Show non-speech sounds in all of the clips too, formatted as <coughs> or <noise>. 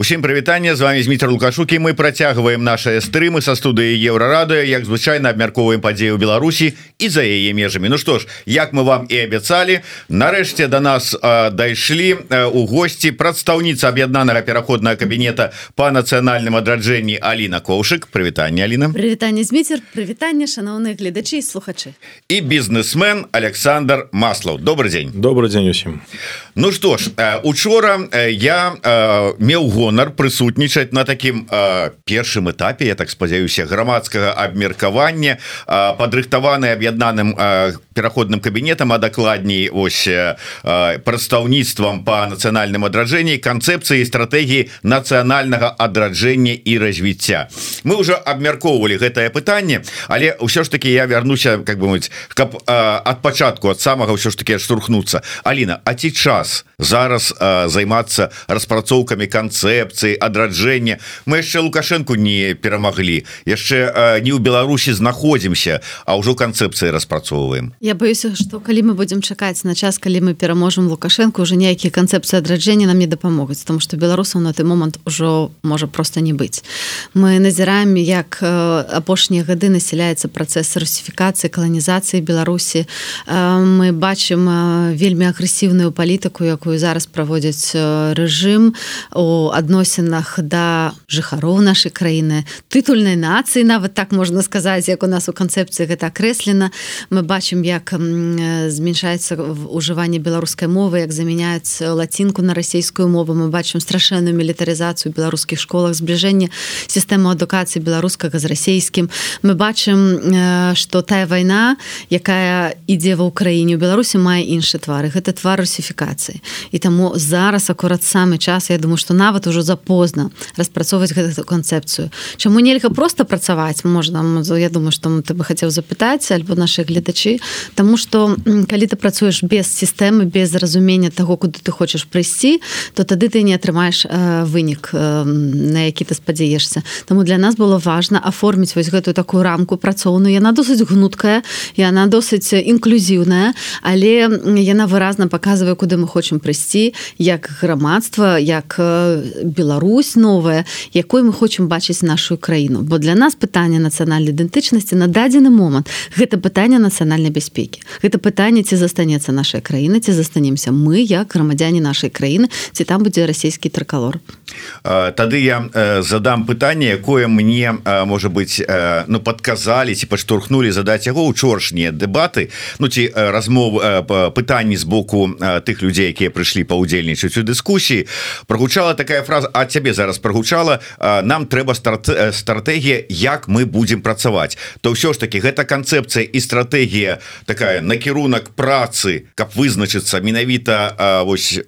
Усім прывітанне з вами Змітр лукашукі мы працягваем наши стрымы са студыі еўрарады як звычайна абмярковаем падзею Беларусі і за яе межамі. Ну што ж як мы вам і абяцалі нарэшце до нас дайшлі у госці прадстаўніца аб'яднанага пераходнага кабінета по нацыянальным адраджэнні Аліна коўшык. Прывітанне Аліна. Прывітанне Зміцер. Прывітанне шаноўныя гледачы і слухачы. І бізнесмен Александр маслаў добрый дзень добрый дзень усім. Ну што ж учора я меў год гонар прысутнічаць на такім э, першым этапе я так спадзяюся грамадскага абмеркавання э, падрыхтаваны аб'яднаным э, пераходным кабінетам а дакладней ось э, прадстаўніцтвам по нацыянальным адраджэнні канцэпцыі стратэгіі нацыянальнага адраджэння і развіцця. Мы уже абмяркоўвалі гэтае пытанне але ўсё ж таки я вярнуся как бы мыць каб э, ад пачатку ад самага ўсё ж таки штурхнуцца Аліна А ці час зараз э, займацца распрацоўкамі канцэ канцэпцыі адраджэння. Мы яшчэ лукашенко не перамаглі. Яшчэ не ў Беларусі знаходзімся а ўжо канцэпцыі распрацоўваем. Я боюся что калі мы будемм чакаць на час калі мы пераможам лукашенко уже ніякія канцэпцыі адраджэння нам не дапамогуць тому что беларусаў на той момант ужо можа просто не быць. Мы назіраем як апошнія гады насяляецца працэс русіфікацыі каланізацыі Беларусі. Мы бачым вельмі агрэсіўную палітыку якую зараз праводзяць рэжым. У адной адносінах да жыхароў нашай краіны тытульнай нацыі нават так можна сказаць як у нас у канцэпцыі гэта акрэслена. Мы бачым як змяншаецца ўжыванне беларускай мовы як замяняецца лацінку на расійскую мову. Мы бачым страшэнную мілітарызацыю беларускіх школах збліжэння сістэму адукацыі беларускага з расійскім. Мы бачым что тая вайна якая ідзе ва ўкраіне у беларусі мае іншы твары. Гэта твар русіфікацыі. І таму зараз акурат самы час я думаю что нават уже ўжо запозна распрацоўваць гэту канцэпцыю Чаму нельга просто працаваць можна я думаю что ты бы хацеў запытаць альбо наши гледачы Таму что калі ты працуеш без сістэмы без разумення того куды ты хочаш прыйсці то тады ты не атрымаеш э, вынік э, на які ты спадзяешься Таму для нас было важно аформіць вось гэтую такую рамку працоўную яна досыць гнуткая і она досыць інклюзіўная але яна выразна показывае куды мы хочам прыйсці як грамадства як Беларусь новая якой мы хочам бачыць нашу краіну. Бо для нас пытанне нацыянальнай ідэнтычнасці на дадзены момант гэта пытанне нацыянальнай бяспекі. Гэта пытанне ці застанецца наша краіна ці застанемся мы як грамадзяне нашай краіны ці там будзе расійскі трыкалор Тады я задам пытанне якое мне можа быть ну подказалі ці падштурхнули задаць яго учорашнія дэбаты Ну ці размов пытанні з боку тых людзей якія прыйшлі паўдзельнічаць у дыскусіі. Прогучала такая фраза от цябе зараз прогучала нам трэба старт стратегія як мы будем працаваць то ўсё ж таки гэта канцэпцыя і стратегія такая накірунак працы каб вызначыцца менавіта вось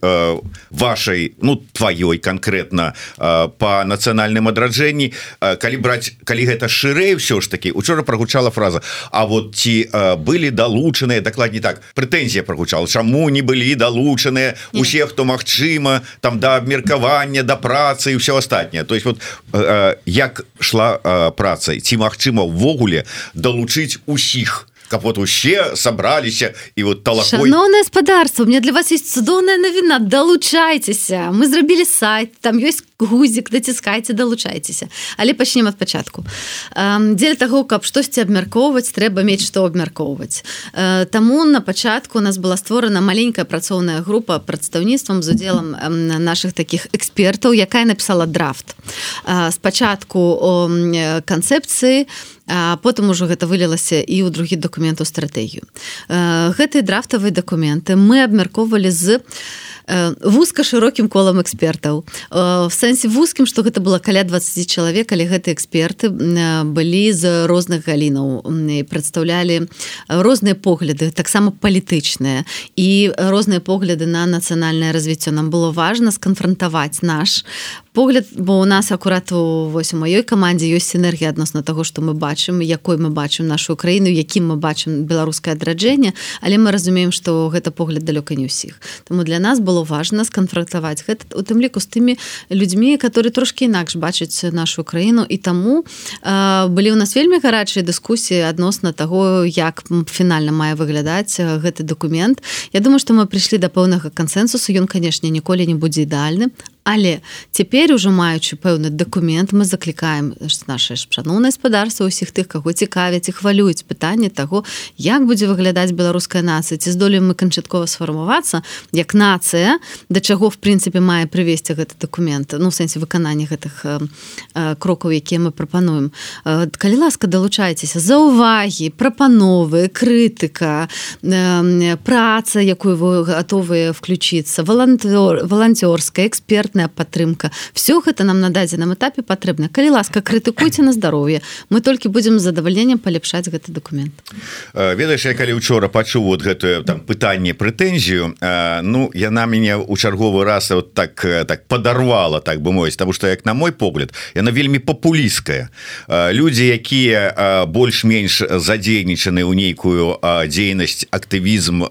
вашай ну тваёй конкретно по нацыянальным адраджэнні. Калі браць калі гэта шырэй все ж таки учора прогучала фраза А вот ці былі далучаныя? Дакладней так прэтэнзія прогучала чаму не былі далучаныя усе хто магчыма там да абмеркавання да працы і все астатняе? То есть вот як шла э, праца? Ці магчыма ўвогуле далучыць усіх каб вот усе сабраліся і вот талакойное гаспадарство мне для вас есть цудоўная навіна далучайцеся мы зрабілі сайт там ёсць гузік націскайце далучайцеся. Але пачнем ад пачатку. Дзеля таго каб штосьці абмяркоўваць трэба мець што абмяркоўваць. Таму на пачатку у нас была створана маленькая працоўная група прадстаўніцтвам з удзелам наших таких экспертаў якая написала драфт. Спачатку канцэпцыі потым ужо гэта вылілася і ў другі дакумент у стратэгію. Гэтыя драфтавыя дакументы мы абмяркоўвалі з вузка шырокім колам экспертаў. В сэнсе вузкім што гэта было каля 20 чалавек але гэты эксперты былі з розных галінаў прадстаўлялі розныя погляды таксама палітычныя. І розныя погляды на нацыянальнае развіццё. Нам было важна сканфрантаваць наш погляд бо у нас акурат у вось у маёй камандзе ёсць энергія адносна таго што мы бачым якой мы бачым нашу краіну якім мы бачым беларускае адраджэнне але мы разумеем што гэта погляд далёка не ўсіх. Таму для нас было важна сканфрактаваць гэта у тым ліку з тымі людзьмі которые трошки інакш бачаць нашу краіну. І таму э, былі у нас вельмі гарачыя дыскусіі адносна таго як фінальна мае выглядаць гэты документ Я думаю што мы прыйшлі да пэўнага кансенсусу ён канешне ніколі не будзе ідэальным але цяпер ужо маючы пэўны дакумент мы заклікаем наше шаноўнае гаспадарства усіх тых каго цікавяць і хвалююць пытанне таго як будзе выглядаць беларуская нацыя ці здолеем мы канчаткова сфармавацца як нацыя да чаго в прынцыпе мае прывесці гэты дакумент ну сэнсе выканання гэтых э, э, крокаў якія мы прапануем. Э, калі ласка далучайцеся. За увагі прапановы крытыка э, праца якую вы гатовыя включиться валантёр валанцёрская экспертная падтрымка все гэта нам на дадзеным этапе патрэбна калі ласка крытыкуйте на здароўе мы толькі будзем задавальненнем паляпшаць гэты документ. Ведаеш я калі учора пачуў вот гэтую там пытанне прэтэнзію ну яна мяне у чарговы раз вот так так падарвала так бы мовіць. Тому что як на мой погляд яна вельмі папулістская люди якія больш-менш задзейнічаны ў нейкую дзейнасць актывізм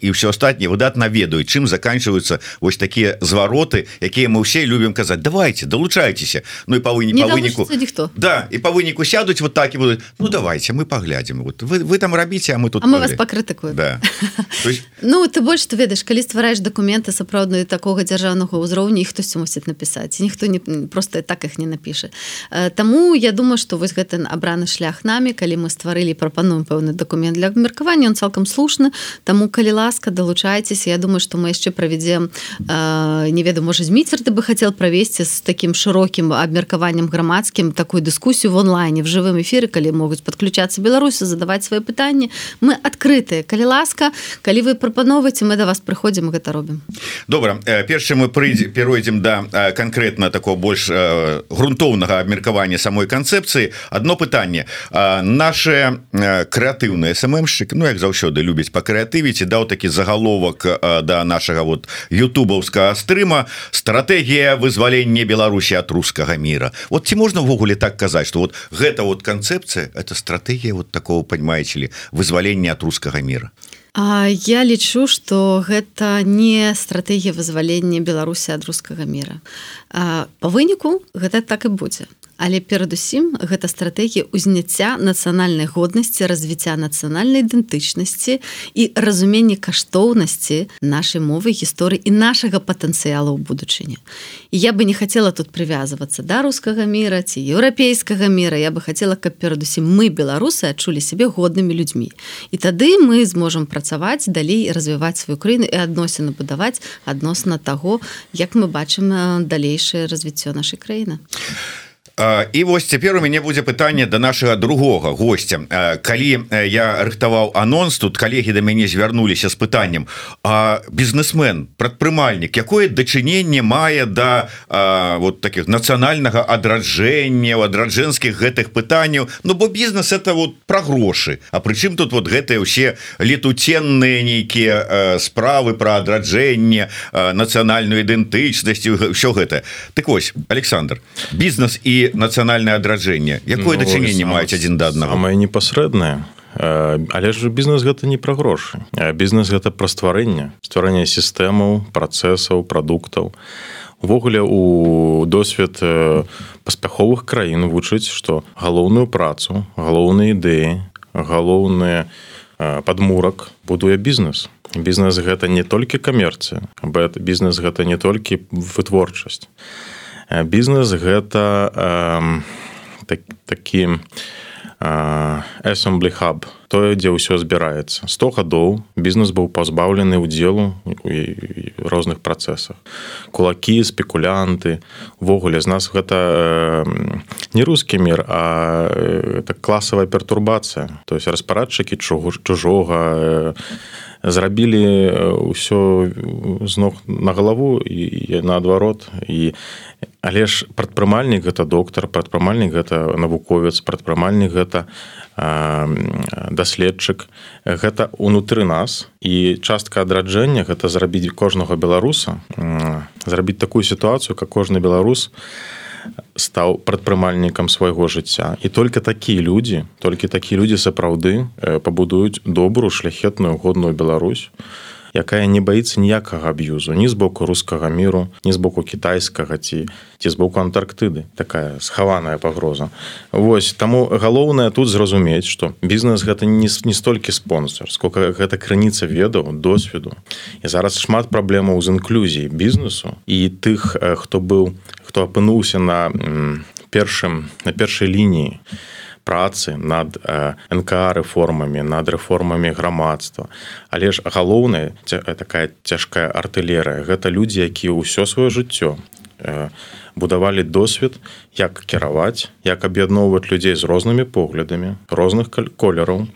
і все астатніе выдатна ведаюць чым заканчиваются вось такія звароты якія мы ўсе любім казаць давайте долучайтеся Ну і па выніку па выніку ніхто да і па выніку сядуць вот так і будуць Ну давайте мы паглядзім вот вы, вы там рабіце а мы тут а мы вас пакрытыкую да. <laughs> есть... Ну ты больш ты ведаеш калі ствараеш документы сапраўдныя такога дзяржаўнага ўзроўня і хтосьці мусіць напісаць ніхто не просто так их не напіша. Таму я думаю что вось гэты абраны шлях нами калі мы стварылі прапануем пэўны документ для абмеркавання он цалкам слушны. Таму калі ласка далучайцеся. Я думаю что мы яшчэ правядзем не ведаю можа зміцер ты бы хотел правесці з таким шырокім абмеркаваннем грамадскім такую дыскусію в онлайне в жывым эфиры калі могуць подключацца беларусі задаваць свае пытанні мы адкрытыя калі ласка калі вы прапановваеце мы да вас прыходзім гэта робім добра. Першы мы прыйдзе перайдзем да конкретно такого больш грунтоўнага абмеркавання самой канцэпцыі. Одно пытанне. Наше крэатыўны сммщик Ну як заўсёды любіць па крэатывіце даў такі загаловак да нашага вот ютубаўскага стрыма стратегія вызвалення Беларусі от рускага мира вот ці можна ўвогуле так казаць что вот гэта вот канцэпцыя это стратегія вот такого понимаете ли вызвалення от рускага мира Я лічу, што гэта не стратэгія вызвалення Беларусі ад рускага мира. Па выніку гэта так і будзе але перадусім гэта стратэгія ўзняцця нацыянальнай годнасці развіцця нацыянальнай ідэнтычнасці і разуменне каштоўнасці нашай мовы гісторыі і нашага патэнцыялу ў будучыні. Я бы не хацела тут прывязвацца да рускага мира ці еўрапейскага мира я бы хацела каб перадусім мы беларусы адчулі сябе годнымі людзьмі. І тады мы зможам працаваць далей развіваць сваю краіну і адносіны будаваць адносна таго як мы бачым далейшае развіццё нашай краіны. а і вось цяпер у мяне будзе пытанне до да нашага другога гостця калі я рыхтаваў анонс тут калегі да мяне звярнуліся з пытаннем. А бізнесмен прадпрымальнік якое дачыненне мае да а, вот таких нацыянальнага адраджэння адраджэнскіх гэтых пытанняў? Ну бо бізнес это вот про грошы. А прычым тут вот гэтыя ўсе летуценныя нейкія справы про адраджэнне нацыянальную ідэнтычнасць все гэта. Так вось Александр бізнес і нацыянальнае адраджэнне якое ну, дачыненне маюць адзін да аднаго мае непасрэднае але ж бізнес гэта не пра грошы. Бізнес гэта пра стварэнне. Стварэння сістэмаў працэсаў прадуктаў. Увогуле у досвед паспяховых краін вучыць што галоўную працу галоўныя ідэі галоўныя падмурак будуе бізнес. Бізнес гэта не толькі камерцыя бізнес гэта не толькі вытворчасць бізнес гэта э, так, такі hub тое дзе ўсё збіраецца. 100 гадоў бізнес быў пазбаўлены ўдзелу розных працэсах. Кулакі спекулянты увогуле з нас гэта э, не рускі мір а это класавая пертурбацыя. То есть распарадчыкі чужого чужога э, зрабілі ўсё з ног на галаву і наадварот. І але ж прадпрымальнік гэта доктар прадпрымальнік гэта навуковец прадпрымальнік гэта даследчык. Гэта унутры нас і частка адраджэння гэта зрабіць кожнага беларуса зрабіць такую сітуацыю как кожны беларус стаў прадпрымальнікам свайго жыцця. І только такія людзі толькі такія людзі сапраўды пабудуюць добрую шляхетную годную Беларусь якая не баіцца ніякага аб'юзу ні з боку рускага міру ні з боку кітайскага ці ці з боку антарктыды. Такая схаваная пагроза. Вось таму галоўнае тут зразумець што бізнес гэта не не столькі спонсор сколько гэта крыніца ведаў досведу. І зараз шмат праблемаў з інклюзіяй бізнесу і тых хто быў хто апынуўся на першым на першай лініі працы над нк рэформамі над рэформамі грамадства. Але ж галоўная такая цяжкая артылерыя гэта людзі якія ўсё сваё жыццё будавалі досвед як кіраваць як аб'ядноўваць людзей з рознымі поглядамі розных колераў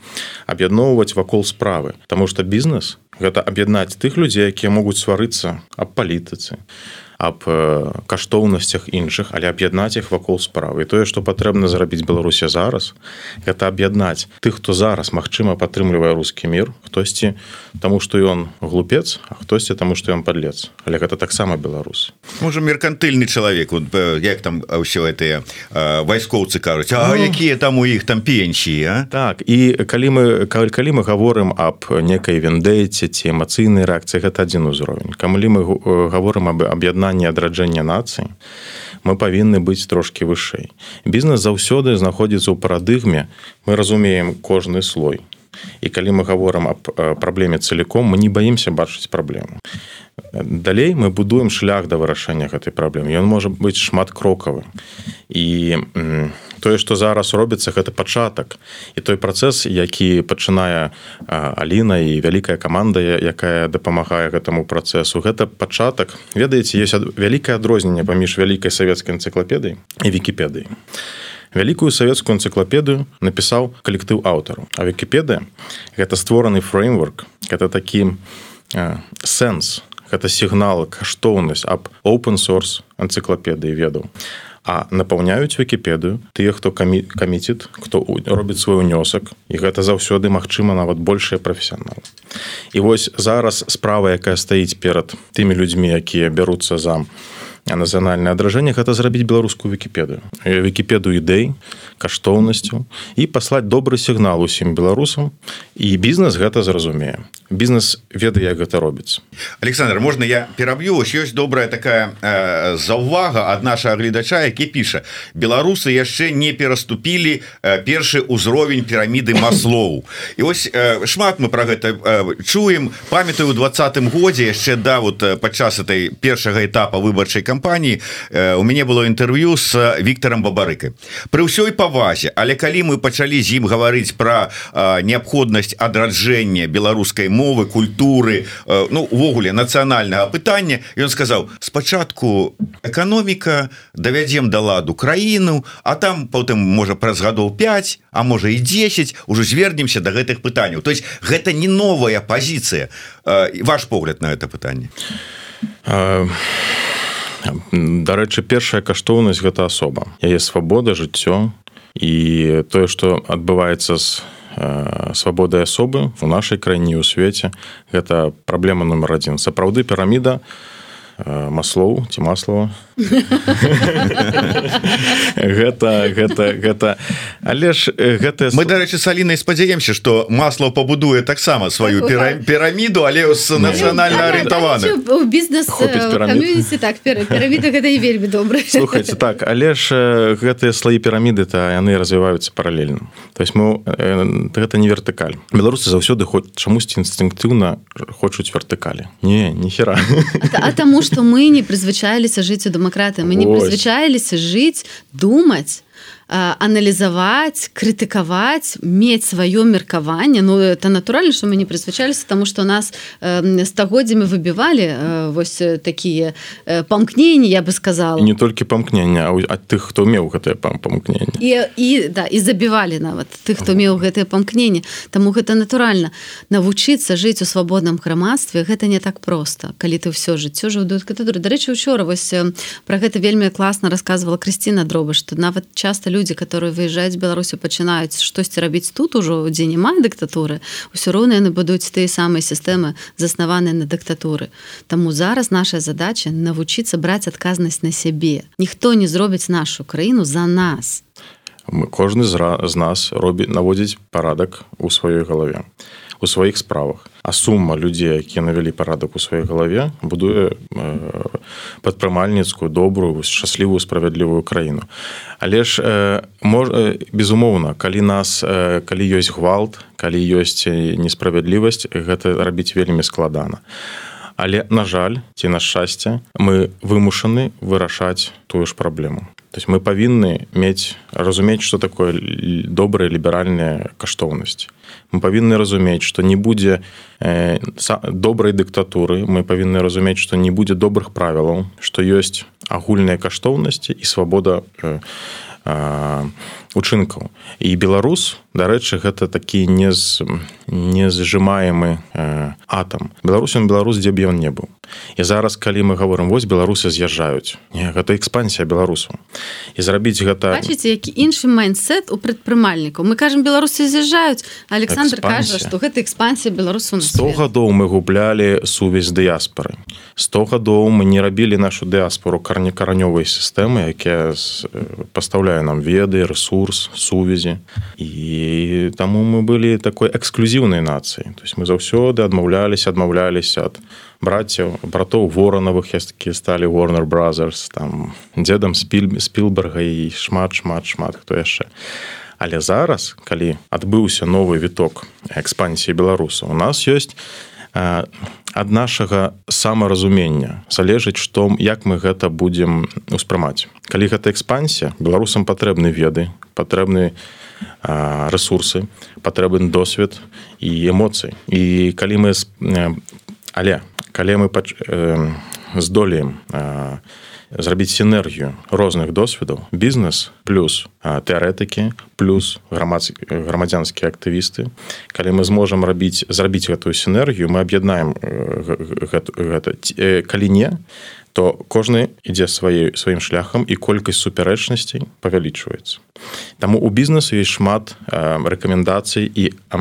аб'ядноўваць вакол справы. Таму што бізнес гэта аб'яднаць тых людзей якія могуць сварыцца аб палітыцы аб каштоўнасцях іншых але аб'яднаць іх вакол справы. Тое што патрэбна зрабіць беларусі зараз гэта аб'яднаць тых хто зараз магчыма падтрымлівае рускі мір хтосьці таму што ён глупец а хтосьці таму што ён падлец. Але гэта таксама беларус можа меркантыльны чалавек вот, як там ўсё гэтыя вайскоўцы кажуць А ну... якія там у іх там пенсіі так і калі мы калі мы гаворым аб некай вендэйце ці эмацыйнай рэакцыі гэта адзін узровень. Камлі мы гаворым аб аб'яднанні пазнання адраджэння нацыі мы павінны быць трошки вышэй. Бізнес заўсёды знаходзіцца ў парадыгме мы разумеем кожны слой і калі мы гаворам аб праблеме целиком мы не баімся бачыць праблему далей мы будуем шлях да вырашэння гэтай праблемы ён можа быць шмат крокавы і тое што зараз робіцца гэта пачатак. І той працэс які пачынае Аліна і вялікая каманда якая дапамагае гэтаму працэсу гэта пачатак. Ведаеце есть вялікае адрозненне паміж вялікай савецкай энцыклапедыяй і вікіпедыяй вялікую савецкую энцыклапедыю напісаў калектыў аўтару. А вікіпедыя гэта створаны фреймворк это такі сэнс гэта сігнал каштоўнасць аб open source энцыклапедыі ведаў. А напаўняюць вікіпедыю тыя хто камі каміціт хто робіць свой унёсак і гэта заўсёды магчыма нават большыя прафесіяналы. І вось зараз справа якая стаіць перад тымі людзьмі якія бяруцца за нацыянальнае адражэнне гэта зрабіць беларускую вікіпедыю вікіпеду ідэй каштоўнасцю і паслаць добры сігнал усім беларусам і бізнес гэта зразумее. Бізнес ведае як гэта робіцца. Александр можна я пераб'ю ёсць добрая такая э, заўвага ад наша гледача які піша. Беларусы яшчэ не пераступілі э, першы ўзровень піраміды маслоў <coughs> і ось э, шмат мы про гэта э, чуем. Памятаю у двадцатым годзе яшчэ да вот падчас этой першага этапа выбарчай кампаніі у мяне было інтэрв'ю с Віктором бабарыкай при ўсёй павазе але калі мы пачалі з ім гаварыць про неабходнасць адраджэння беларускай мовы культуры ну увогуле нацыянальнага пытання ён сказаў спачатку эканоміка давядзем да ладу краіну а там потым можа праз гадоў 5 а можа і 10 уже звернемся до гэтых пытанняў то есть гэта не новая пазіцыя. Ваш погляд на это пытанне? А дарэчы першая каштоўнасць гэта асоба. Яе свабода жыццё і тое што адбываецца з свабодай асобы у нашай краіне ў свеце гэта праблема нумар адзін. Сапраўды піраміда маслоў ці маслова гэта гэта гэта але ж гэта мы дарэчы салінай спадзяемся что масло пабудуе таксама сваю піраміду але з нацыянальна арыентаваны бізнес так гэта і вельмі добра слухайте так але ж гэтыя слоі піраміды то яны развіваюцца паралельна то есть мы гэта не вертыкаль беларусы заўсёды хоць чамусьці інстынктыўна хочуць вертыкалі не ніхера а таму что мы не прызвычаіліся жыць у дэмакраты мы не прызвычаіліся жыць думаць аналізаваць крытыкаваць мець сваё меркаванне Ну это натуральна что мы не прызвычаліся тому что нас стагоддзямі выбівалі вось такія памкненні я бы сказала. Не толькі памкнення ад тых хто меў гэтае памкненне і, і да і забівалі нават тых хто меў гэтае памкненне Таму гэта натуральна навучыцца жыць у свабодным грамадстве гэта не так просто калі ты ўсё жыццё жыўдуць катедры дарэчы учора вось про гэта вельмі класна рассказывала Крысціна дроба что нават часто люди люди которые выязджаюць беларусю пачынаюць штосьці рабіць тут ужо дзе няма дыктатуры ўсё роўна яны будуць тыя самыя сістэмы заснаваныя на дыктатуры Таму зараз наша задача навучыцца браць адказнасць на сябе ніхто не зробіць нашу краіну за нас. Мы кожны з, нас робіць наводзіць парадак у сваёй галаве у сваіх справах. А сума людзей якія навялі парадак у сваёй галаве будуе э, прадпрымальніцкую добрую шчаслівую справядлівую краіну але ж э, мож, э, безумоўна калі нас э, калі ёсць гвалт калі ёсць несправядлівасць гэта рабіць вельмі складана. Але на жаль ці на шчасце мы вымушаны вырашаць тую ж праблему. То есть мы павінны мець разумець что такое добрая ліберальная каштоўнасць мы павінны разумець что не будзе э, добрай дыктатуры мы павінны разумець что не будзе добрых правілаў что ёсць агульныя каштоўнасці і свабода э, э, учынкаў. І беларус дарэчы гэта такі не з не зжимаемы э, атам. Беларусам беларус дзе б ён не быў. І зараз калі мы говорим вось беларусы з'язджаюць. Гэта экспансія беларусу. І зрабіць гэта бачыце які іншы майнсет у прадпрымальнікаў. Мы кажам беларусы з'язджаюць александр кажа что гэта экспансія беларусу 100 гадоў мы гублялі сувязь дыяспоры 100 гадоў мы не рабілі нашу дыаспору карнекаранёвай сістэмы якія пастаўляе нам веды ресурсы курс сувязі і таму мы былі такой эксклюзіўнай нацыі то есть мы заўсёды адмаўлялись адмаўлялись ад братцяў братоў воронавых які сталі warner brothers там дзедам спіль спілберга і шмат шмат шмат хто яшчэ але зараз калі адбыўся новы віток экспансіі беларусаў у нас ёсць ад нашага самаразумення залежыць што як мы гэта будзем успрымаць. Калі гэта экспансія беларусам патрэбны веды патрэбны ресурсы патрэбен досвед і эмоцыі. І калі мы але калі мы здолеем зрабіць сінергію розных досведаў бізнес плюс тэарэтыкі плюс грамадскі грамадзянскія актывісты. Калі мы зможам рабіць зрабіць гэтую сінергію мы аб'яднаем гэта калі не то кожны ідзе сваёй сваім шляхам і колькасць супярэчнасцей павялічваецца. Таму у бізнесу ёсць шмат рэкамендацый і у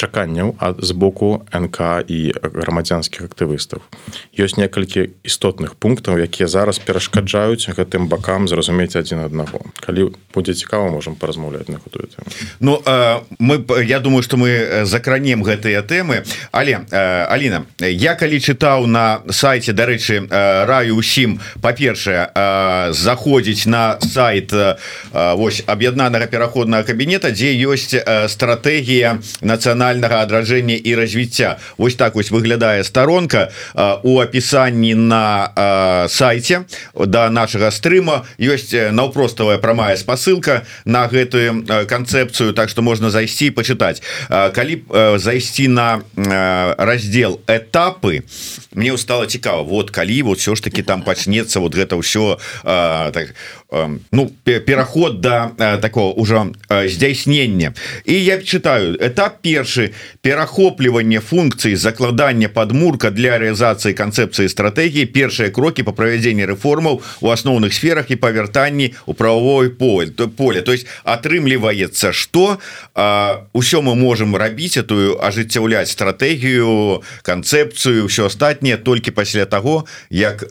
чаканняў з боку нк і грамадзянскіх актывістаў. Ёсць некалькі істотных пунктаў якія зараз перашкаджаюць гэтым бакам зразумець адзін аднаго. Калі будзе цікава можемм паразмаўляць на гэтую тэму. Ну мы я думаю что мы закранем гэтыя тэмы. Але Аліна я калі чытаў на сайте дарэчы раю усім па-першае заходзіць на сайт вось аб'яднанага пераходнага кабінета дзе ёсць стратэгія нацыянальная нацыянальнага адраджэння і развіцця Вось так вось выглядае сторонка у опісанні на сайте до нашага стрыма ёсць наўпроставая прамая спасылка на гэтую канцэпцыю так что можна зайсці почытаць калі зайсці на раздел этапы мне устала цікава вот калі вот все ж таки там <laughs> пачнецца вот гэта ўсё так ну пераход до да, такого уже здзяйснення і я читаю. Этап першы перахопліванне функцыі закладання подмурка для реалізацыі канцэпцыі стратегії першыя крокі по правядзенні рэформаў у асноўных сферах і павяртанні у правовой поле то поле то есть атрымліваецца что? Ўсё мы можем рабіць эту ажыццяўляць стратегію канцэпцыю все астатніе толькі пасля того як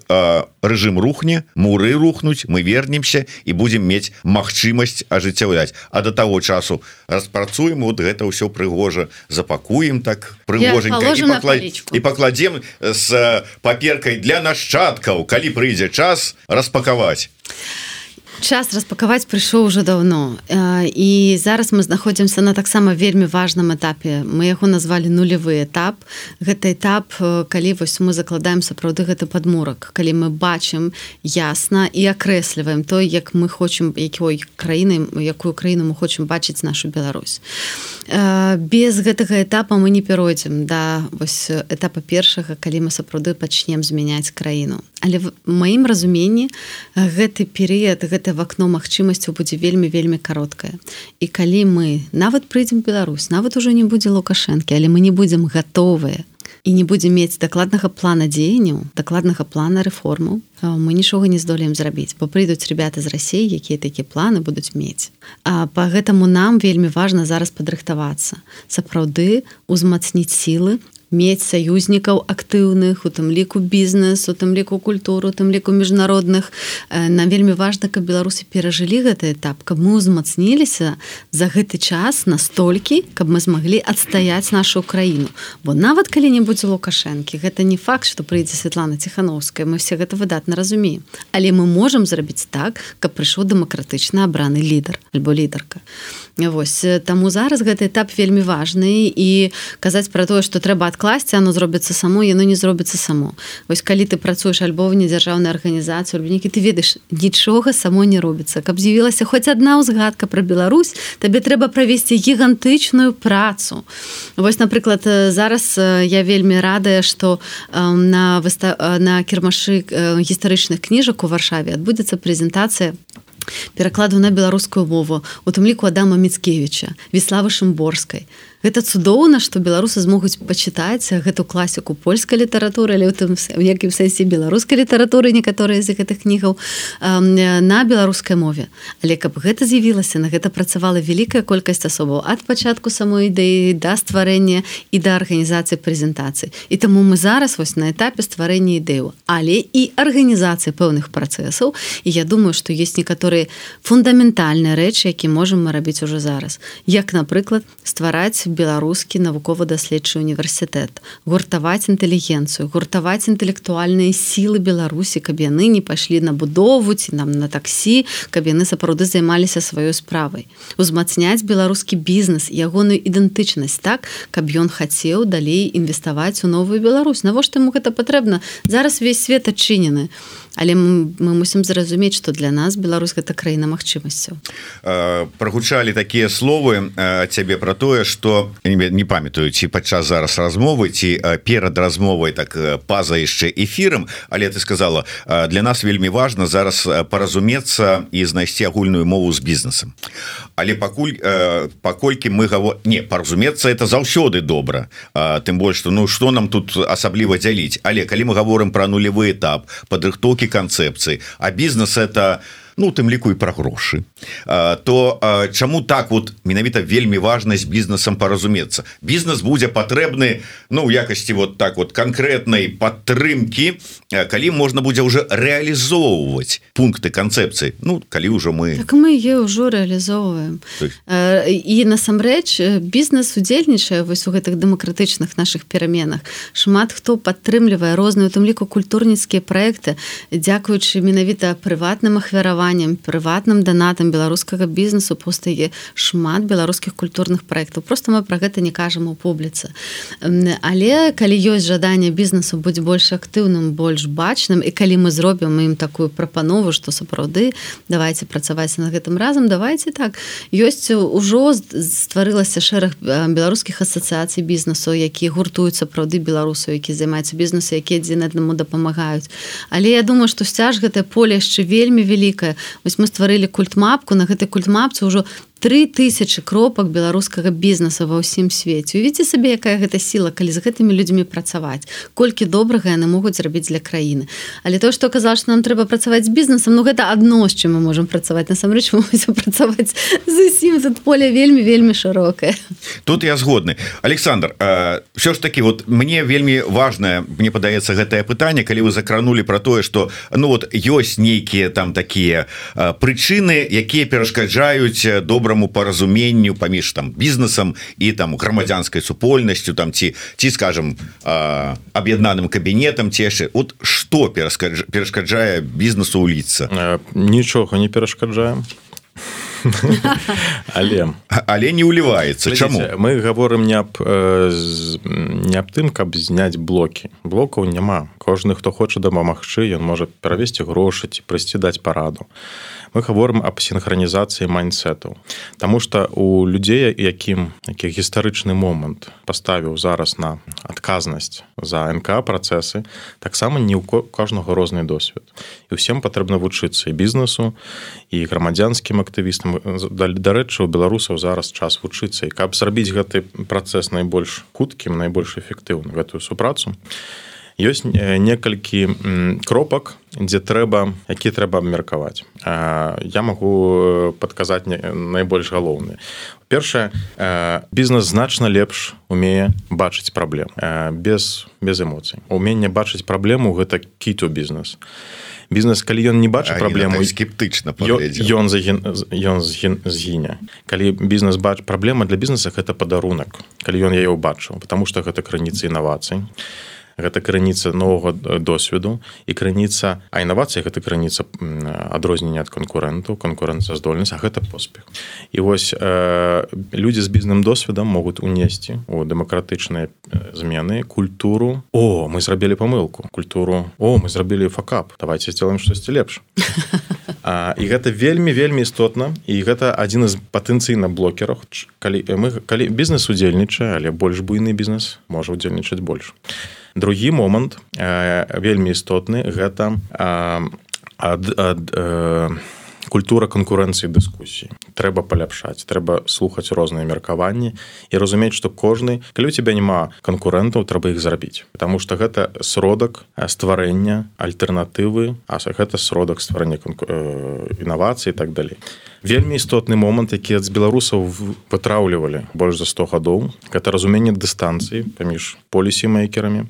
рэжым рухне муры рухнуць мы вернемся і будем мець магчымасць ажыццяўляць. А до того часу распрацуем вот гэта ўсё прыгожа запакуем так прыгоженька і, пакла... і пакладзем с паперкай для нашчадкаў калі прыйдзе час распакаваць час распакаваць прыйшоў уже давно. І зараз мы знаходзімся на таксама вельмі важным этапе. Мы яго назвалі нулевы этап гэта этап калі вось мы закладаем сапраўды гэты падмурак. Калі мы бачым ясна і акрэсліваем той як мы хочам якой краіны якую краіну мы хочам бачыць нашу Беларусь. Без гэтага этапа мы не перайдзем да вось этапа першага калі мы сапраўды пачнем змяняць краіну але в маім разуменні гэты перыяд гэта гэтае вакно магчымасцяў будзе вельмі вельмі кароткае. І калі мы нават прыйдзем Беларусь нават ужо не будзе лукашэнкі але мы не будзем гатовыя і не будзем мець дакладнага плана дзеянняў дакладнага плана рэформаў мы нічога не здолеем зрабіць бо прыйдуць ребята з рассей якія такія планы будуць мець. А по гэтаму нам вельмі важна зараз падрыхтавацца сапраўды узмацніць сілы мець саюзнікаў актыўных у тым ліку бізнес у тым ліку культуру тым ліку міжнародных нам вельмі важна каб беларусы перажылі гэты этап каб мы узмацніліся за гэты час настолькі каб мы змаглі адстаяць нашу краіну. Бо нават калі-небудзь лукашэнкі гэта не факт что прыйдзе Светлана ціхановская мы все гэта выдатна разумеем. Але мы можемм зрабіць так каб прыйшоў дэмакратычна абраны лідар альбо лідарка Вось таму зараз гэты этап вельмі важны і казаць пра тое што трэба адкласці оно зробіцца само яно не зробіцца само. Вось калі ты працуеш альбо не дзяржаўная арганізацыю альбо нейкі ты ведаеш нічога само не робіцца. Каб з'явілася хоць адна ўзгадка пра Беларусь табе трэба правесці гігантычную працу. Вось напрыклад зараз я вельмі радая што на выста... на кірмашы гістарычных кніжак у варшаве адбудзецца прэзентацыя перакладу на беларускую мову у тым ліку адама міцкевича веславы шымборскай гэта цудоўна што беларусы змогуць пачытаць гэту класіку польскай літаратуры але ў тым якім сэнсе беларускай літаратуры некаторыя з гэтых кнігаў на беларускай мове. Але каб гэта з'явілася на гэта працавала вялікая колькасць асобаў ад пачатку самой ідэі да стварэння і да арганізацыі прэзентацыі. І таму мы зараз вось на этапе стварэння ідэю але і арганізацыі пэўных працэсаў. І я думаю што есть некаторыя фундаментальныя рэчы які можемм мы рабіць уже зараз. Як напрыклад ствараць беларускі навукова-даследчы універсітэт гуртаваць інтэлігенцыю гуртаваць інтэлектуальныя сілы беларусі каб яны не пайшлі на будову ці нам на таксі каб яны сапраўды займаліся сваёй справай. Узмацняць беларускі бізнес ягоную ідэнтычнасць так каб ён хацеў далей інвеставаць у новую Беларусь. Навошта ему гэта патрэбна? Зараз весь свет адчынены але мы, мусім зразумець что для нас Беларусь гэта краіна магчымасцяў. Прогучалі такія словы цябе про тое что не памятаю ці падчас зараз размовы ці перад размовай так паза яшчэ эфірам але ты сказала для нас вельмі важно зараз паразумецца і знайсці агульную мову з бізнесам. Але пакуль паколькі мы гаво не паразумецца это заўсёды добра. Тым больш что ну что нам тут асабліва дзяліць? Але калі мы говорим про нулевы этап падрыхтоўкі канцэпцыі а бізнес это ну тым ліку і пра грошы. То чаму так вот менавіта вельмі важнасць бізнесам паразумецца? Бізнес будзе патрэбны ну у якасці вот так вот конкретнай падтрымки калі можна будзе уже реалізоўваць пункты канцэпцыі. Ну калі ўжо мы так мы е ўжо реалізоўваем і насамрэч бізнес удзельнічае вось у гэтых дэмакратычных наших пераменах. Шмат хто падтрымлівае розную тым ліку культурніцкія проекты дзякуючы менавіта прыватным ахвяраванням фінансаваннем прыватным данатам беларускага бізнесу постае шмат беларускіх культурных проектаў просто мы про гэта не кажам у публіцы. Але калі ёсць жаданне бізнесу будзе больш актыўным больш бачным і калі мы зробім ім такую прапанову что сапраўды давайте працаваць на гэтым разам давайте так. Ёсць ужо стварылася шэраг беларускіх асацыяцый бізнесу які гуртуюцца праўды беларусаў які займаюцца бізнесу якія адзін аднаму дапамагаюць. Але я думаю что сцяж гэтае поле яшчэ вельмі вялікае вось мы стварылі культмапку на гэтай культмапцы ўжо три тысячи кропак беларускага бізнеса ва ўсім свеце. Увіце сабе якая гэта сіла калі з гэтымі людзьмі працаваць. Колькі добрага яны могуць зрабіць для краіны. Але то что казала что нам трэба працаваць з бізнесам Ну гэта адно з чым мы можемм працаваць. Насамрэч працаваць зусім. Тут поле вельмі вельмі шырокае. Тут я згодны. Александр все ж таки вот мне вельмі важное мне падаецца гэтае пытанне калі вы закранули про тое что ну вот ёсць нейкія там такія прычыны якія перашкаджаюць добра добраму паразуменню паміж там бізнесам і там грамадзянскай супольнасцю там ці ці скажем аб'яднаным кабінетам цешы от что перашкаджае бізнесу уліцца нічога не перашкаджаем <laughs> але але не уліваецца чаму мы говорим не аб не аб тым каб зняць блокі блокаў няма кожны хто хоча дапамагчы ён можа перавесці грошы ці прыйсці даць параду. Мы говорим аб синхронізацыі майнсетаў Таму что у людзей якім які гістарычны момант паставіў зараз на адказнасць за нк працэсы таксама не ў кожнага розны досвед. І ўсім патрэбна вучыцца і бізнесу і грамадзянскім актывістам. Дарэчы у беларусаў зараз час вучыцца. І каб зрабіць гэты працэс найбольш хуткім найбольш эфектыўна гэтую супрацу ёсць некалькі кропак дзе трэба які трэба абмеркаваць. Я магу падказаць найбольш галоўны першае бізнес значна лепш умее бачыць праблем без без эмоцый. Умение бачыць праблему гэта кіту бізнес бізнес калі ён не бачыць праблему так скептычна ён ён згіне. Калі бізнес бач праблема для бізнеса гэта падарунак калі ён яе ўбачыў потому что гэта крыніцы інавацый гэта крыніца новага досведу і крыніца а інавацыя гэта крыніца адрознення ад канкурэнтаў канкурэнцыя здольнасць а гэта поспех. І вось э, людзі з бізнесным досведам могуць унесці у дэмакратычныя змены культуру. О мы зрабілі памылку. Культуру о мы зрабілі факап. Давайте сделаем штосьці лепш <laughs> а, і гэта вельмі вельмі істотна і гэта адзін з патэнцыйна блокерах калі мы калі бізнес удзельнічае але больш буйны бізнес можа удзельнічаць больш. Другі момант э, вельмі істотны гэта э, ад, ад э, культура канкурэнцыі дыскусій трэба паляпшаць трэба слухаць розныя меркаванні і разумець што кожны калі у тебя няма канкурэнтаў трэба іх зрабіць потому что гэта сродак стварэння альтэрнатывы а гэта сродак стварэння інавацыі так далей вельмі істотны момант які з беларусаў вытраўлівалі больш за 100 гадоў гэта разуменне дыстанцыі паміж полісімейкерамі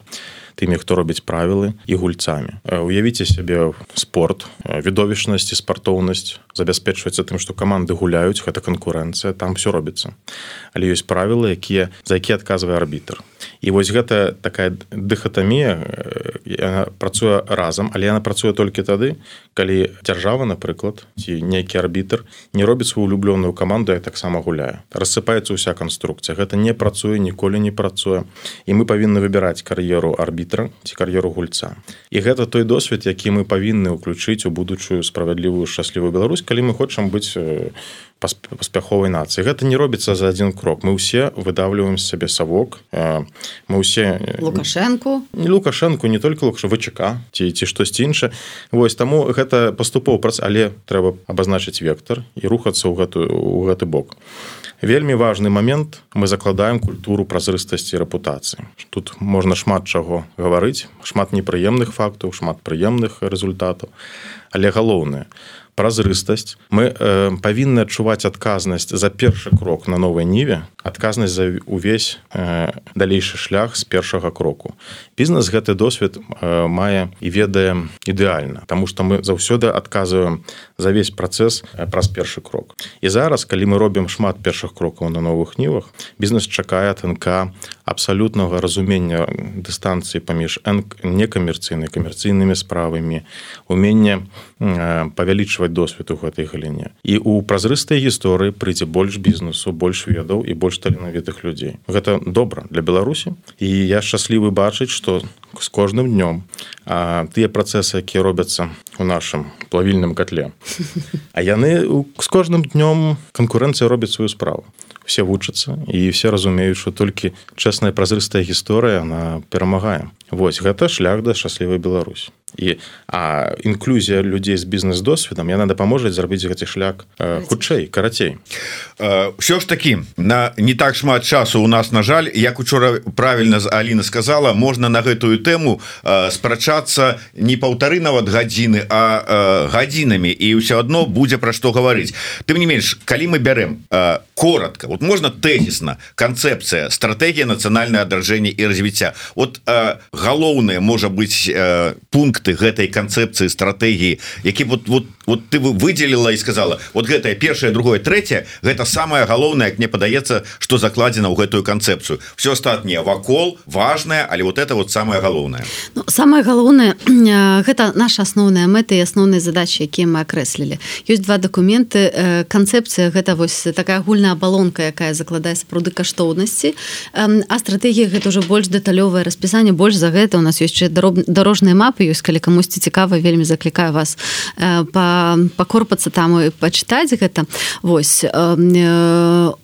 тымі хто робіць правілы і гульцамі. Уявіце сябе спорт відовішнасць і спартоўнасць забяспечваецца тым што каманды гуляюць гэта канкурэнцыя там все робіцца. Але ёсць правілы якія за які адказвае арбітр. і вось гэта такая дыхатамія працуе разам але яна працуе толькі тады калі дзяржава напрыклад ці нейкі арбітр не робіць свою улюблёную каманду я таксама гуляю. Рассыпаецца ўся канструкцыя гэта не працуе ніколі не працуе і мы павінны выбіраць кар'еру арбітра ці кар'еру гульца і гэта той досвед які мы павінны ўключыць у будучую справядлівую шчаслівую Беларусь калі мы хочам быць паспяховай нацыі гэта не робіцца за адзін крок. Мы ўсе выдавліваем сабе савок мы ўсе лукашэнку. не лукашэнку не только лукша вчка ці ці штосьці інша восьось таму гэта паступоў прац але трэба абазначыць вектор і рухацца ў гэтую у гэты бок. Вельмі важны момент мы закладаем культуру празрыстасці рэпутацыі. Тут можна шмат чаго гаварыць шмат непрыемных фактаў шмат прыемных результатаў. Але галоўнае у празрыстасць. Мы э, павінны адчуваць адказнасць за першы крок на новай ніве адказнасць за увесь э, далейшы шлях з першага кроку бізнес гэты досвед э, мае і ведае ідэальна Таму што мы заўсёды адказваем за весь працэс э, праз першы крок. І зараз калі мы робім шмат першых крокаў на новых нівах бізнес чакае тнк абсалютнага разумення дыстанцыі паміж некамерцыйнай камерцыйнымі справамі умение павялічваць досвед у гэтай галіне. І у празрыстай гісторыі прыйдзе больш бізнесу больш ведаў і больш таленавітых людзей. Гэта добра для беларусі. І я шчаслівы бачыць что з кожным днём тыя працэсы якія робяцца у нашым плавільным котле. <laughs> А яны з кожным днём канкурэнцыя робіць сваю справу. Все вучацца і все разумеюць что толькі чэсная празрыстая гісторыя она перамагае Вось гэта шлях да шчаслівай Беларусь і а інклюзія людзей з бізнес-досведам яна дапаможа зрабіць гэты шлях э, хутчэй карацей ўсё ж такі на не так шмат часу у нас на жаль як учора правильно з Аліна сказала можна на гэтую тэму спрачацца не паўтары нават гадзіны а гадзінамі і ўсё адно будзе пра што гаварыць. Тым не менш калі мы бярем коротко вот можна тэзісна канцэпцыя стратегія нацыянальное адражэнне і развіцця. Вот галоўнае можа быць пункт пункты гэтай канцэпцыі стратэгіі які вот вот вот ты выделила і сказала вот гэтае першае другое трэцяе гэта самое галоўнае мне падаецца что закладзена ў гэтую канцэпцыю. Все астатніе вакол важное але вот это вот самое галоўнае ну, самое галоўнае гэта наша асноўная мэта і асноўныя задачи якія мы акрэслілі. Ёсць два документы канцэпцыя гэта вось такая агульная абалонка якая закладае сапраўды каштоўнасці. А стратегія гэта уже больш дэталёвае распісанне больш за гэта. У нас ёсць дарожныя мапы ёсць калі камусьці цікава вельмі заклікаю вас па пакорпацца там і пачытаць гэта. Восьось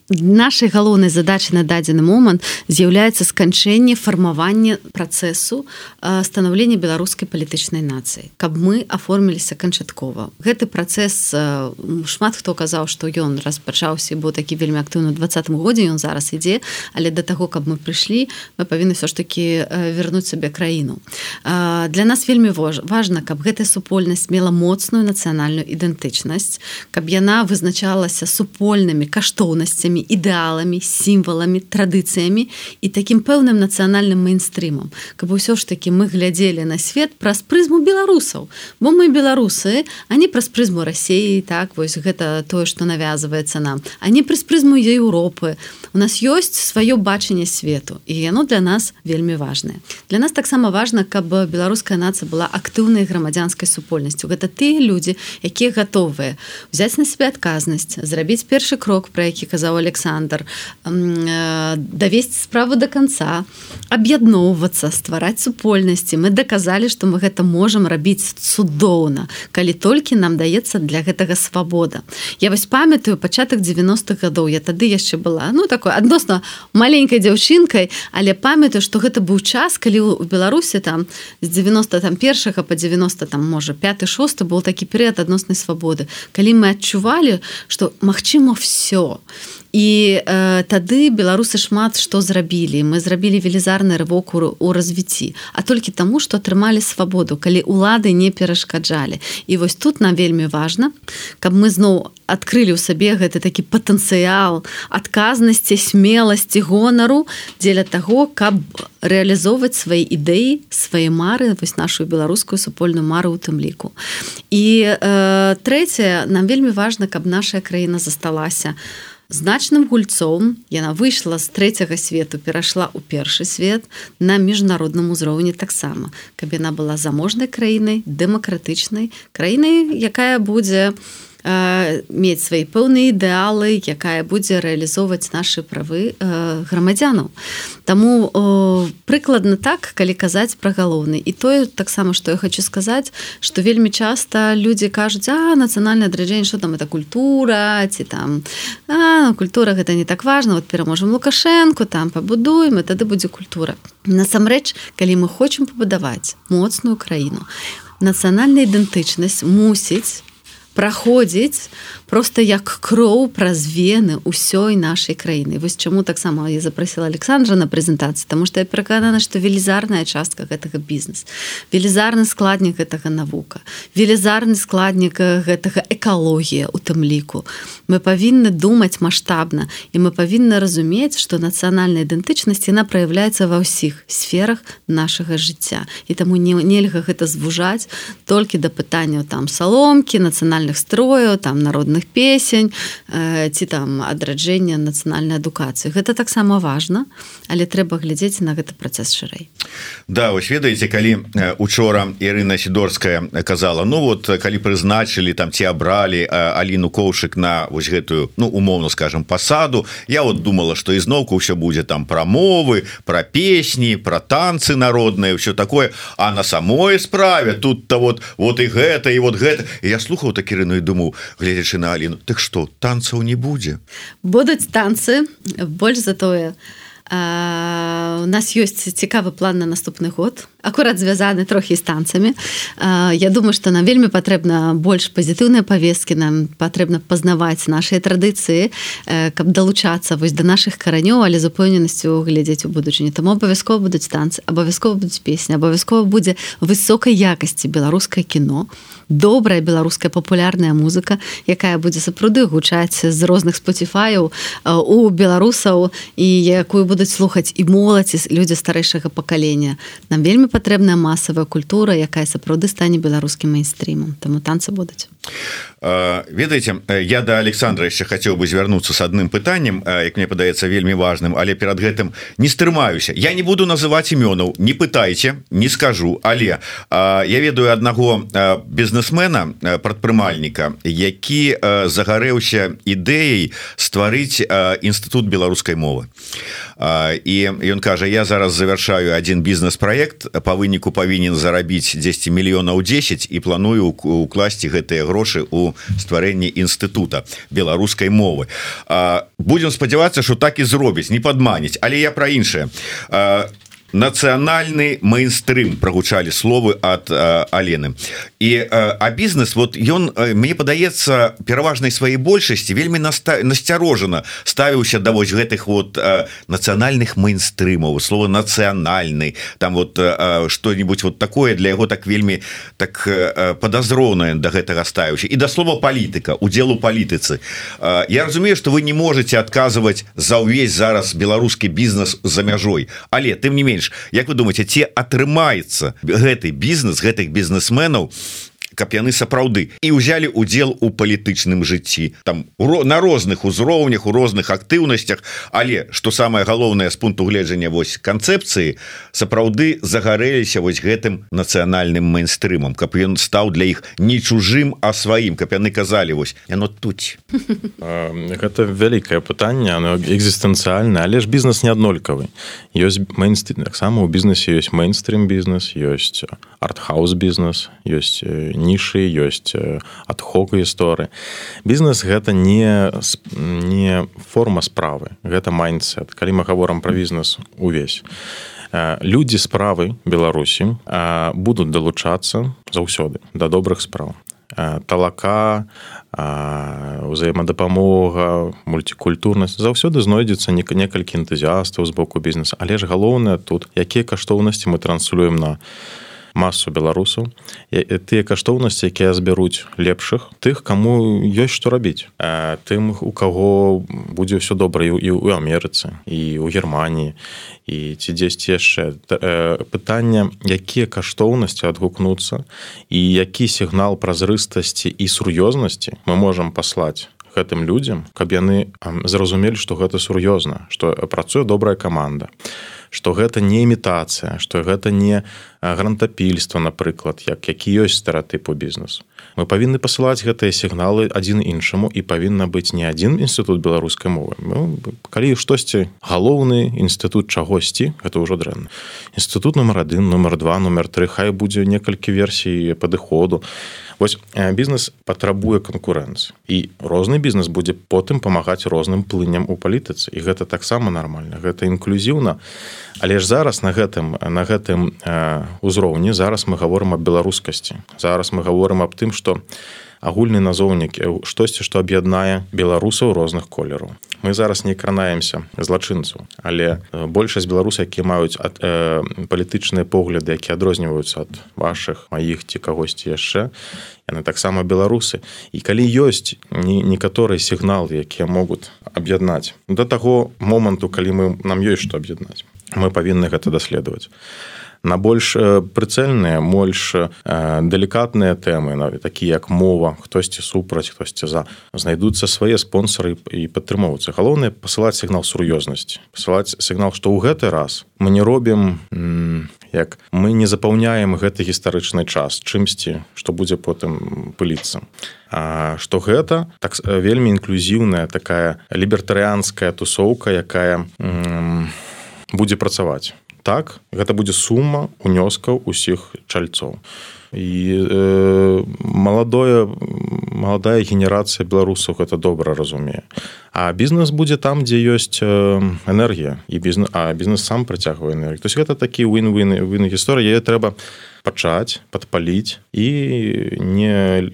нашай галоўнай задачай на дадзены момант з'яўляецца сканчэнне фармавання працэсу станаўлення беларускай палітычнай нацыі каб мы аформіліся канчаткова. Гэты працэс шмат хто казаў што ён распачаўся бо такі вельмі актыўны двадцатым годзе ён зараз ідзе але да таго каб мы прыйшлі мы павінны все ж таки вярнуць сабе краіну. Для нас вельмі важна каб гэтая супольнасць мела моцную нацыянальную ідэнтычнасць каб яна вызначалася супольнымі каштоўнасцямі пэўнымі ідэаламі сімваламі традыцыямі і такім пэўным нацыянальным мейнстрымам. Каб усё ж таки мы глядзелі на свет праз прызму беларусаў. Бо мы беларусы они праз прызму рассеі так вось гэта тое что навязывается нам они праз прызму Еўропы. У нас ёсць сваё бачанне свету і яно для нас вельмі важное для нас таксама важно каб беларуская нацыя была актыўнай грамадзянскай супольнасцю. Гэта тыя людзі якія гатовыя взять на себе адказнасць зрабіць першы крок про які казаў Александр э, давесці справу до конца аб'ядноўвацца ствараць супольнасці. Мы даказалі што мы гэта можам рабіць цудоўна калі толькі нам даецца для гэтага свабода. Я вось памятаю пачатак 90-х гадоў я тады яшчэ была ну такой адносна маленькой дзяўчынкай але памятаю што гэта быў час калі у беларусі там з 90 там першага по 90 там можа 5 6 был такі перыяд адноснай свабоды. Калі мы адчувалі что магчыма все і э, тады беларусы шмат што зрабілі. Мы зрабілі велізарны рывок у развіцці. А толькі таму што атрымалі свабоду калі улады не перашкаджалі. І вось тут нам вельмі важна каб мы зноў адкрылі ў сабе гэты такі патэнцыял адказнасці смеласці гонару дзеля таго каб рэалізоўваць свае ідэі свае мары вось нашу беларускую супольную мару у тым ліку. І э, трэцяе нам вельмі важна каб наша краіна засталася у значным гульцом яна выйшла з трэцяга свету перайшла ў першы свет на міжнародным узроўні таксама каб яна была заможнай краінай дэмакратычнай краінай якая будзе у мець свае пэўныя ідэалы якая будзе рэалізоўваць нашы правы грамадзянаў. Таму прыкладна так калі казаць пра галоўны. І тое таксама што я хочу сказаць што вельмі часта людзі кажуць а нацыянальнае адраджэнне что там это культура ці там а, культура гэта не так важно вот пераможам лукашэнку там пабудуем і тады будзе культура насамрэч калі мы хочам пабудаваць моцную краіну нацыянальная ідэнтычнасць мусіць праходзіць просто як кроў праз вены ўсёй нашай краіны. Вось чаму таксама я запросила Александра на прэзентацыі тому что я пераканана что велізарная частка гэтага бізнес велізарны складнік гэтага навука велізарны складнік гэтага экалогія у тым ліку. Мы павінны думаць маштабна і мы павінны разумець что нацыянальная ідэнтычнасць яна проявляецца ва ўсіх сферах нашага жыцця. І таму не нельга гэта звужаць толькі да пытанняў там саломкі нацыянальных строяў там народных песень э, ці там адраджэння нацыянальнай адукацыі. Гэта таксама важна але трэба глядзець на гэты працэс шырэй. Да вось ведаеце калі учора Ірына сидорская казала Ну вот калі прызначылі там ці абралі Аліну коўшык на вось гэтую ну умоўно скажем пасаду я вот думала что ізноўку ўсё будзе там прамовы про песні про танцы народныя все такое а на самой справе тут-то вот вот і гэта і вот гэта я слухаў такі Ірыну і думаў гледзячы на Аліну Так што танцаў не будзе будуць танцы. Больш за тое у нас ёсць цікавы план на наступны год. Акурат звязаны трохі з танцамі Я думаю что нам вельмі патрэбна больш пазітыўныя павесткі нам патрэбна пазнаваць нашыя традыцыі каб далучацца вось да наших каранёў але з упэўненасцю глядзець у будучыні там абавязкова будуць танцы абавязкова будуць песні абавязкова будзе высокай якасці беларускае кіно добрая беларуская папулярная музыка якая будзе сапраўды гучаць з розных споціфаяў у беларусаў і якую будуць слухаць і моладзі людзі старэйшага пакалення. Нам вельмі патрэбная масавая культура якая сапраўды стане беларускім мейнстрімам таму танцы будуць. Ведаеце я да Александра яшчэ хацеў бы звярнуцца с адным пытаннем як мне падаецца вельмі важным але перад гэтым не стрымаюся. Я не буду называть імёнаў не пытайце не скажу але я ведаю аднаго бізнесмена прадпрымальніка які загарэўся ідэяй стварыць інстытут беларускай мовы. І ён кажа я зараз завяршаю один бізнес-праект по выніку павінен зарабіць 10 мільёнаў 10 і планую укласці гэтыя грошы у стварэнні інстытута беларускай мовы будем спадзявацца что так і зробіць не падманіць. Але я про іншае нацыянальны мейнстрым прогучалі словы от Алены. І а бізнес вот ён мне падаецца пераважнай сваёй большасці вельмі наста насцярожана ставіўся да вось гэтых вот нацыянальных мейнстрымаў слова нацыянальны там вот что-нибудь вот такое для яго так вельмі так подазроўная до гэтага ставіўся і да слова палітыка удзелу палітыцы Я разумею что вы не можете адказваць за ўвесь зараз беларускі бізнес за мяжой. Але тым не менш менш Як вы думаете ці атрымаецца гэты бізнес гэтых бізнесменаў каб яны сапраўды і ўзялі удзел у палітычным жыцці. Там на розных узроўнях у розных актыўнасцях. Але что самое галоўнае з пункту гледжання вось канцэпцыі сапраўды загарэліся вось гэтым нацыянальным мейнстрымам каб ён стаў для іх не чужым а сваім каб яны казалі вось яно тут гэта вялікае пытанне экзістэнцыяльна але ж бізнес не аднолькавы ёсць мейнстрим таксама у бізнесе ёсць мейнстрим бізнес ёсць артхаус бізнес ёсць не нішы ёсць адхок гісторы бізнес гэта не не форма справы гэта майнсет калі мы гаворам пра бізнес увесь людзі справы беларусі будуць далучацца заўсёды да добрых спраў талака узаемадапамога мультикультурнасць заўсёды знойдзецца некалькі энтузіастаў з боку бізнеса. Але ж галоўнае тут якія каштоўнасці мы транслюем на масу беларусаў тыя каштоўнасці якія збяруць лепшых тых кому ёсць што рабіць. Тым у каго будзе ўсё добра і ў Амерыцы і ў Геррманіі і ці дзесьці яшчэ. Пытанне якія каштоўнасці адгукнуцца і які сігнал празрыстасці і сур'ёзнасці мы можам паслаць гэтым людзям каб яны зразумелі што гэта сур'ёзна што працуе добрая каманда што гэта не імітацыя што гэта не грантапільства напрыклад як які ёсць стэеатыпу бізнесу. Мы павінны пасылаць гэтыя сігналы адзін іншаму і павінна быць не адзін інстытут беларускай мовы. Ну, калі штосьці галоўны інстытут чагосьці гэта ўжо дрэнна. Інстытут нумар один нумар два нумар три хай будзе некалькі версій падыходу. Вось бізнес патрабуе канкурэнцыі. І розны бізнес будзе потым памагаць розным плыням у палітыцы. І гэта таксама нармальна гэта інклюзіўна але ж зараз на гэтым на гэтым узроўні зараз мы гаворым аб беларускасці. Зараз мы гаворым аб тым што агульны назоўнік штосьці што аб'яднае беларусаў розных колераў. Мы зараз не кранаемся злачынцу але большасць беларус які маюць ад э, палітычныя погляды які адрозніваюцца ад ваших маіх ці кагосьці яшчэ яны таксама беларусы. І калі ёсць не некаторы сігнал якія могуць аб'яднаць до таго моманту калі мы нам ёсць што аб'яднаць мы павінны гэта даследаваць. На больш прыцэльныя больш далікатныя тэмы нават такі як мова хтосьці супраць хтосьці за знайдуцца свае спонсары і падтрымоўцы. Галоўнае пасылаць сігнал сур'ёзнасці пасылаць сігнал што ў гэты раз мы не робім як мы не запаўняем гэты гістарычны час чымсьці што будзе потым пыліцца. Што гэта так вельмі інклюзіўная такая лібертарыянская тусоўка якая будзе працаваць. Так гэта будзе сума унёскаў усіх чальцоў. І э, маладое маладая генерацыя беларусаў гэта добра разумее. А бізнес будзе там дзе ёсць энергія і бізнес а бізнес сам працягвае энергію. То есть гэта такі вын гісторыя. Трэба пачаць падпаліць і не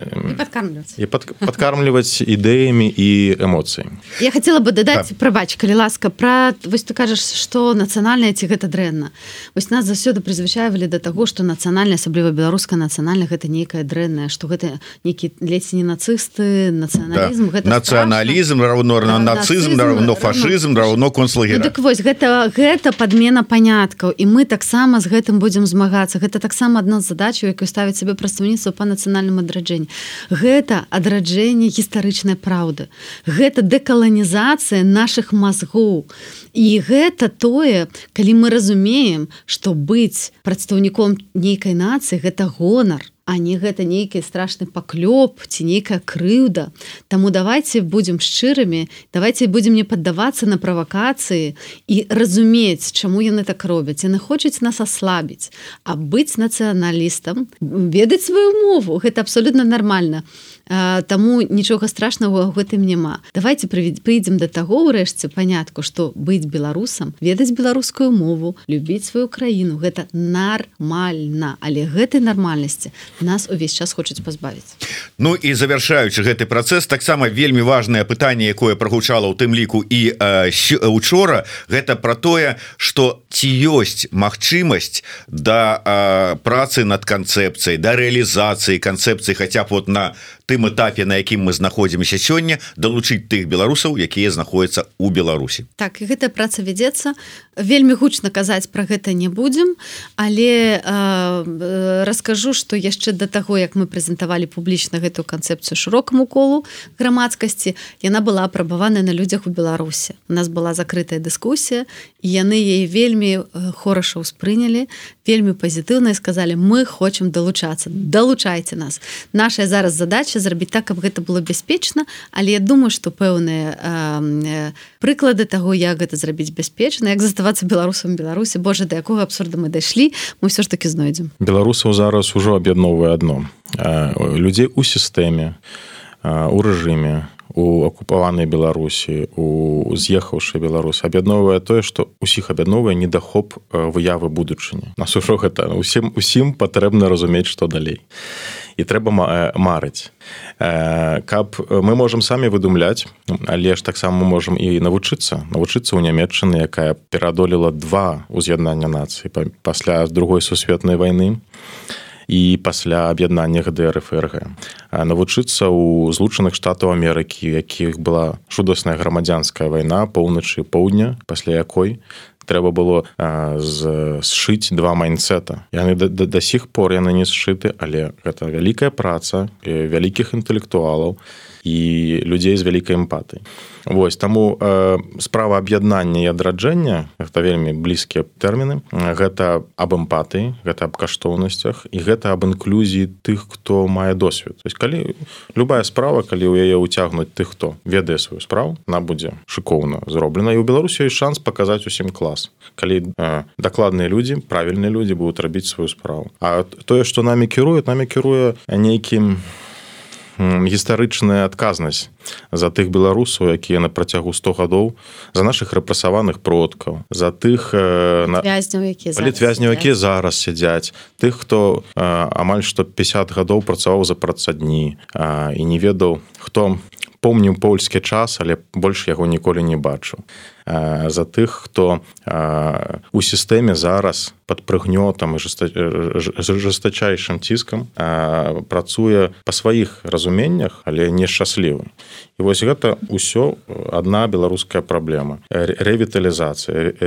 і пад, падкармліваць ідэямі і эмоцыі я хотела бы дадаць так. прабач калі ласка пра вось ты кажаш што нацыянальная ці гэта дрэнна. Вось нас заўсёды прызвычавалі да таго што нацыянальная асабліва беларуска нацыянальна гэта нейкая дрэнная што гэта нейкі ледзь не нацысты нацыяналізм да. нацыяналізм равно да, нацызм равно фашызм равно концлагер ну, так вось гэта гэта падмена паняткаў і мы таксама з гэтым будзем змагацца. Гэта таксама адна з задачаў якую ставіць сабе прадстаўніцтва па нацыянальным адраджэнні. Гэта адраджэнне гістарычнай праўды. Гэта дэкаланізацыя наших мазгоў. І гэта тое калі мы разумеем што быць прадстаўніком нейкай нацыі гэта гонар а не гэта нейкі страшны паклёп ці нейкая крыўда. Таму давайте будзем шчырымі давайте будзем не паддавацца на правакацыі і разумець чаму яны так робяць. Яны хочуць нас аслабіць а быць нацыяналістам ведаць сваю мову гэта абсолютно нормально Таму нічога страшнага ў гэтым няма. Давайте прыйдзем да таго ўрэшце панятку што быць беларусам ведаць беларускую мову любіць сваю краіну гэта нармальна. Але гэтай нармальнасці нас увесь час хочуць пазбавіць. Ну і завяршаючы гэты працэс таксама вельмі важное пытанне якое прагучала ў тым ліку і учора гэта про тое что ці ёсць магчымасць да а, працы над канцэпцыяй да рэалізацыі канцэпцыі хаця б вот на тым этапе на якім мы знаходзімся сёння далучыць тых беларусаў якія знаходзяцца у Беларусі. Так і гэтая праца вядзецца. Вельмі гучна казаць про гэта не будзем але э, раскажу что яшчэ до таго як мы прэзентавалі публічна гэтую канцэпцыю шырокаму колу грамадскасці яна была апрабаваная на людзях у Беларусі. У нас была закрытая дыскусія яны ей вельмі хораша ўспрынялі вельмі пазітыўна сказали мы хочам далучацца. Далучайце нас наша зараз задача зрабіць так каб гэта было бяспечна але я думаю что пэўныя э, прыклады того як гэта зрабіць бяспечна як заставацца беларусам беларусі. Боже да якога абсурда мы дайшлі мы все ж таки знойдзем. Беларусаў зараз ужо аб'ядноўвае адно. Людзей у сістэме у рэжыме у акупаванай беларусі у з'ехаўшы беларус аб'ядноўвае тое што усіх аб'ядновае недахоп выявы будучыні. Нас ужо гэта усім усім патрэбна разумець што далей. І трэба марыць. Каб мы можемм самі выдумляць але ж таксама можемм і навучыцца. Навучыцца ў нямметчыны якая перадолела два уз'яднання нацыі пасля другой сусветнай войны і пасля аб'яднання гдр фрг навучыцца ў злучаных штатаў Амерыкі якіх была чудасная грамадзянская вайна поўначы поўдня пасля якой трэба было сшыць два майнцета яны да, да, да сих пор яны не сшыты але гэта вялікая праца вялікіх інтэлектуалаў і людзей з вялікай эмпатай. Вось таму э, справа аб'яднання і адраджэння гэта вельмі блізкія тэрміны гэта аб эмпатыі гэта аб каштоўнасцях і гэта аб інклюзіі тых хто мае досвед. Есть калі любая справа калі ў яе ўцягнуць тых хто ведае сваю справу на будзе шыкоўна зроблена. І ў беларусі ёсць шанс паказаць усім клас калі э, дакладныя людзі правільныя людзі будуць рабіць сваю справу. А тое што намі кіруюць намі кіруе нейкім гістарычная адказнасць за тых беларусаў якія на працягу 100 гадоў за наших рэпрасаваных продкаў за тых літвязняў якія зараз сядзяць. тых хто амаль што 50 гадоў працаваў за працадні і не ведаў хто помніў польскі час але больш яго ніколі не бачу за тых хто у сістэме зараз под прыгнётам і жестачайшым ціскам працуе па сваіх разуменнях але нешчаслівы і вось гэта ўсё одна беларуская праблема. Рэвіталізацыя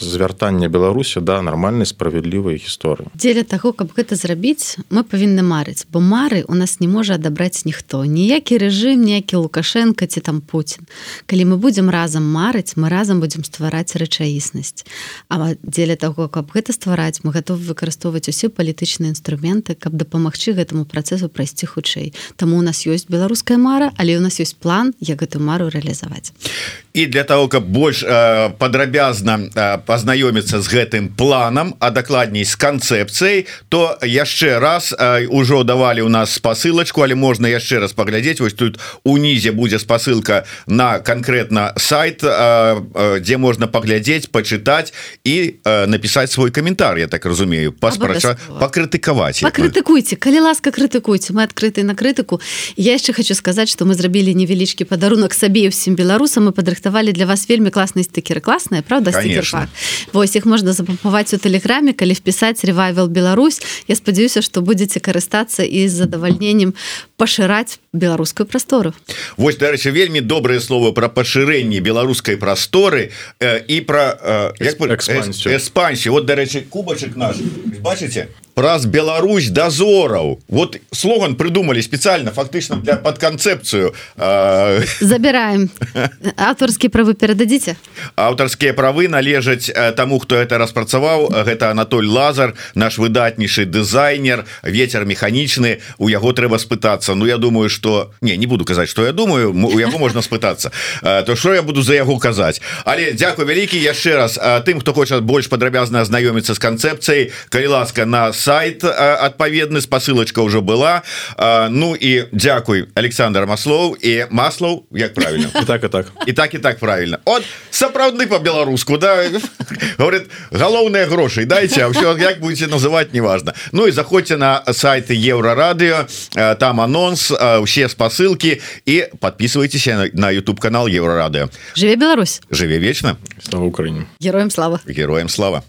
звяртання беларусі да нармальнай справядлівай гісторыі. Дзеля таго каб гэта зрабіць мы павінны марыць бо мары у нас не можа адабраць ніхто. Ніякі рэжым ніякі лукашенко ці там Путін калі мы будзем разам марыць мы разам будзем ствараць рэчаіснасць. А дзеля таго каб гэта ствараць мы готовы выкарыстоўваць усе палітычныя інструменты каб дапамагчы гэтаму працэсу прайсці хутчэй. Таму у нас ёсць беларуская мара але у нас ёсць план як гэту мару рэалізаваць. І для того каб больш э, падрабязна пазнаёміцца з гэтым планам а дакладней з канцэпцыяй то яшчэ раз ужо давалі у нас спасылачку але можна яшчэ раз паглядзець. Вось тут унізе будзе спасылка на конкретно сайт дзе можна паглядзець пачытаць і напісаць свой каментар Я так разумею. Паспрача пакрытыкаваць крытыкуйте калі ласка крытыкуйте мы адкрыты на крытыку я яшчэ хочу сказаць что мы зрабілі невялічкі падарунак сабе ўсім беларусам мы падрыхтавалі для вас вельмі класныя стыкеры класная правда Вось их можна запампаваць у тэлеграме калі впісаць ревайвал Беларусь Я спадзяюся что будетеце карыстацца і з задавальненнем пашыраць беларускую прастору Вось дарэчы вельмі добрые словы про пашырэнне беларускай прасторы э, і про э, экспансію вот дарэчы кубачек наш бачыце праз Беларусь дозораў вот слоган придумали специально фактычна для под канцэпцыю э... забираем. <laughs> Аўтарскія правы перададзіце аўтарскія правы належаць тому хто это распрацаваў гэта Анатоль лазар наш выдатнейшы дызайнер ветер механічны у яго трэба спытацца. Ну я думаю что не не буду казаць что я думаю у яго можна спытацца. То что я буду за яго казаць. Але Дякую вялікі яшчэ раз тым хто хоча больш падрабязна азнаёміцца з канцэпцыяй калі ласка на сайт адпаведны спасылочка ўжо была. Ну і Дякуй Александр маслоў і маслоў як правильно <laughs> і так і так. І так і так правильно от сапраўдны по-беларуску да? <laughs> Говорит галоўныя грошай дайте все як будете называть неважно Ну і заходзьте на сайты еврорадыо там анонс усе спасылки і подписывайтесь на YouTube канал еврорадыо жыве Беларусь! Жыве вечна слава Украіне героем слава! Героем слава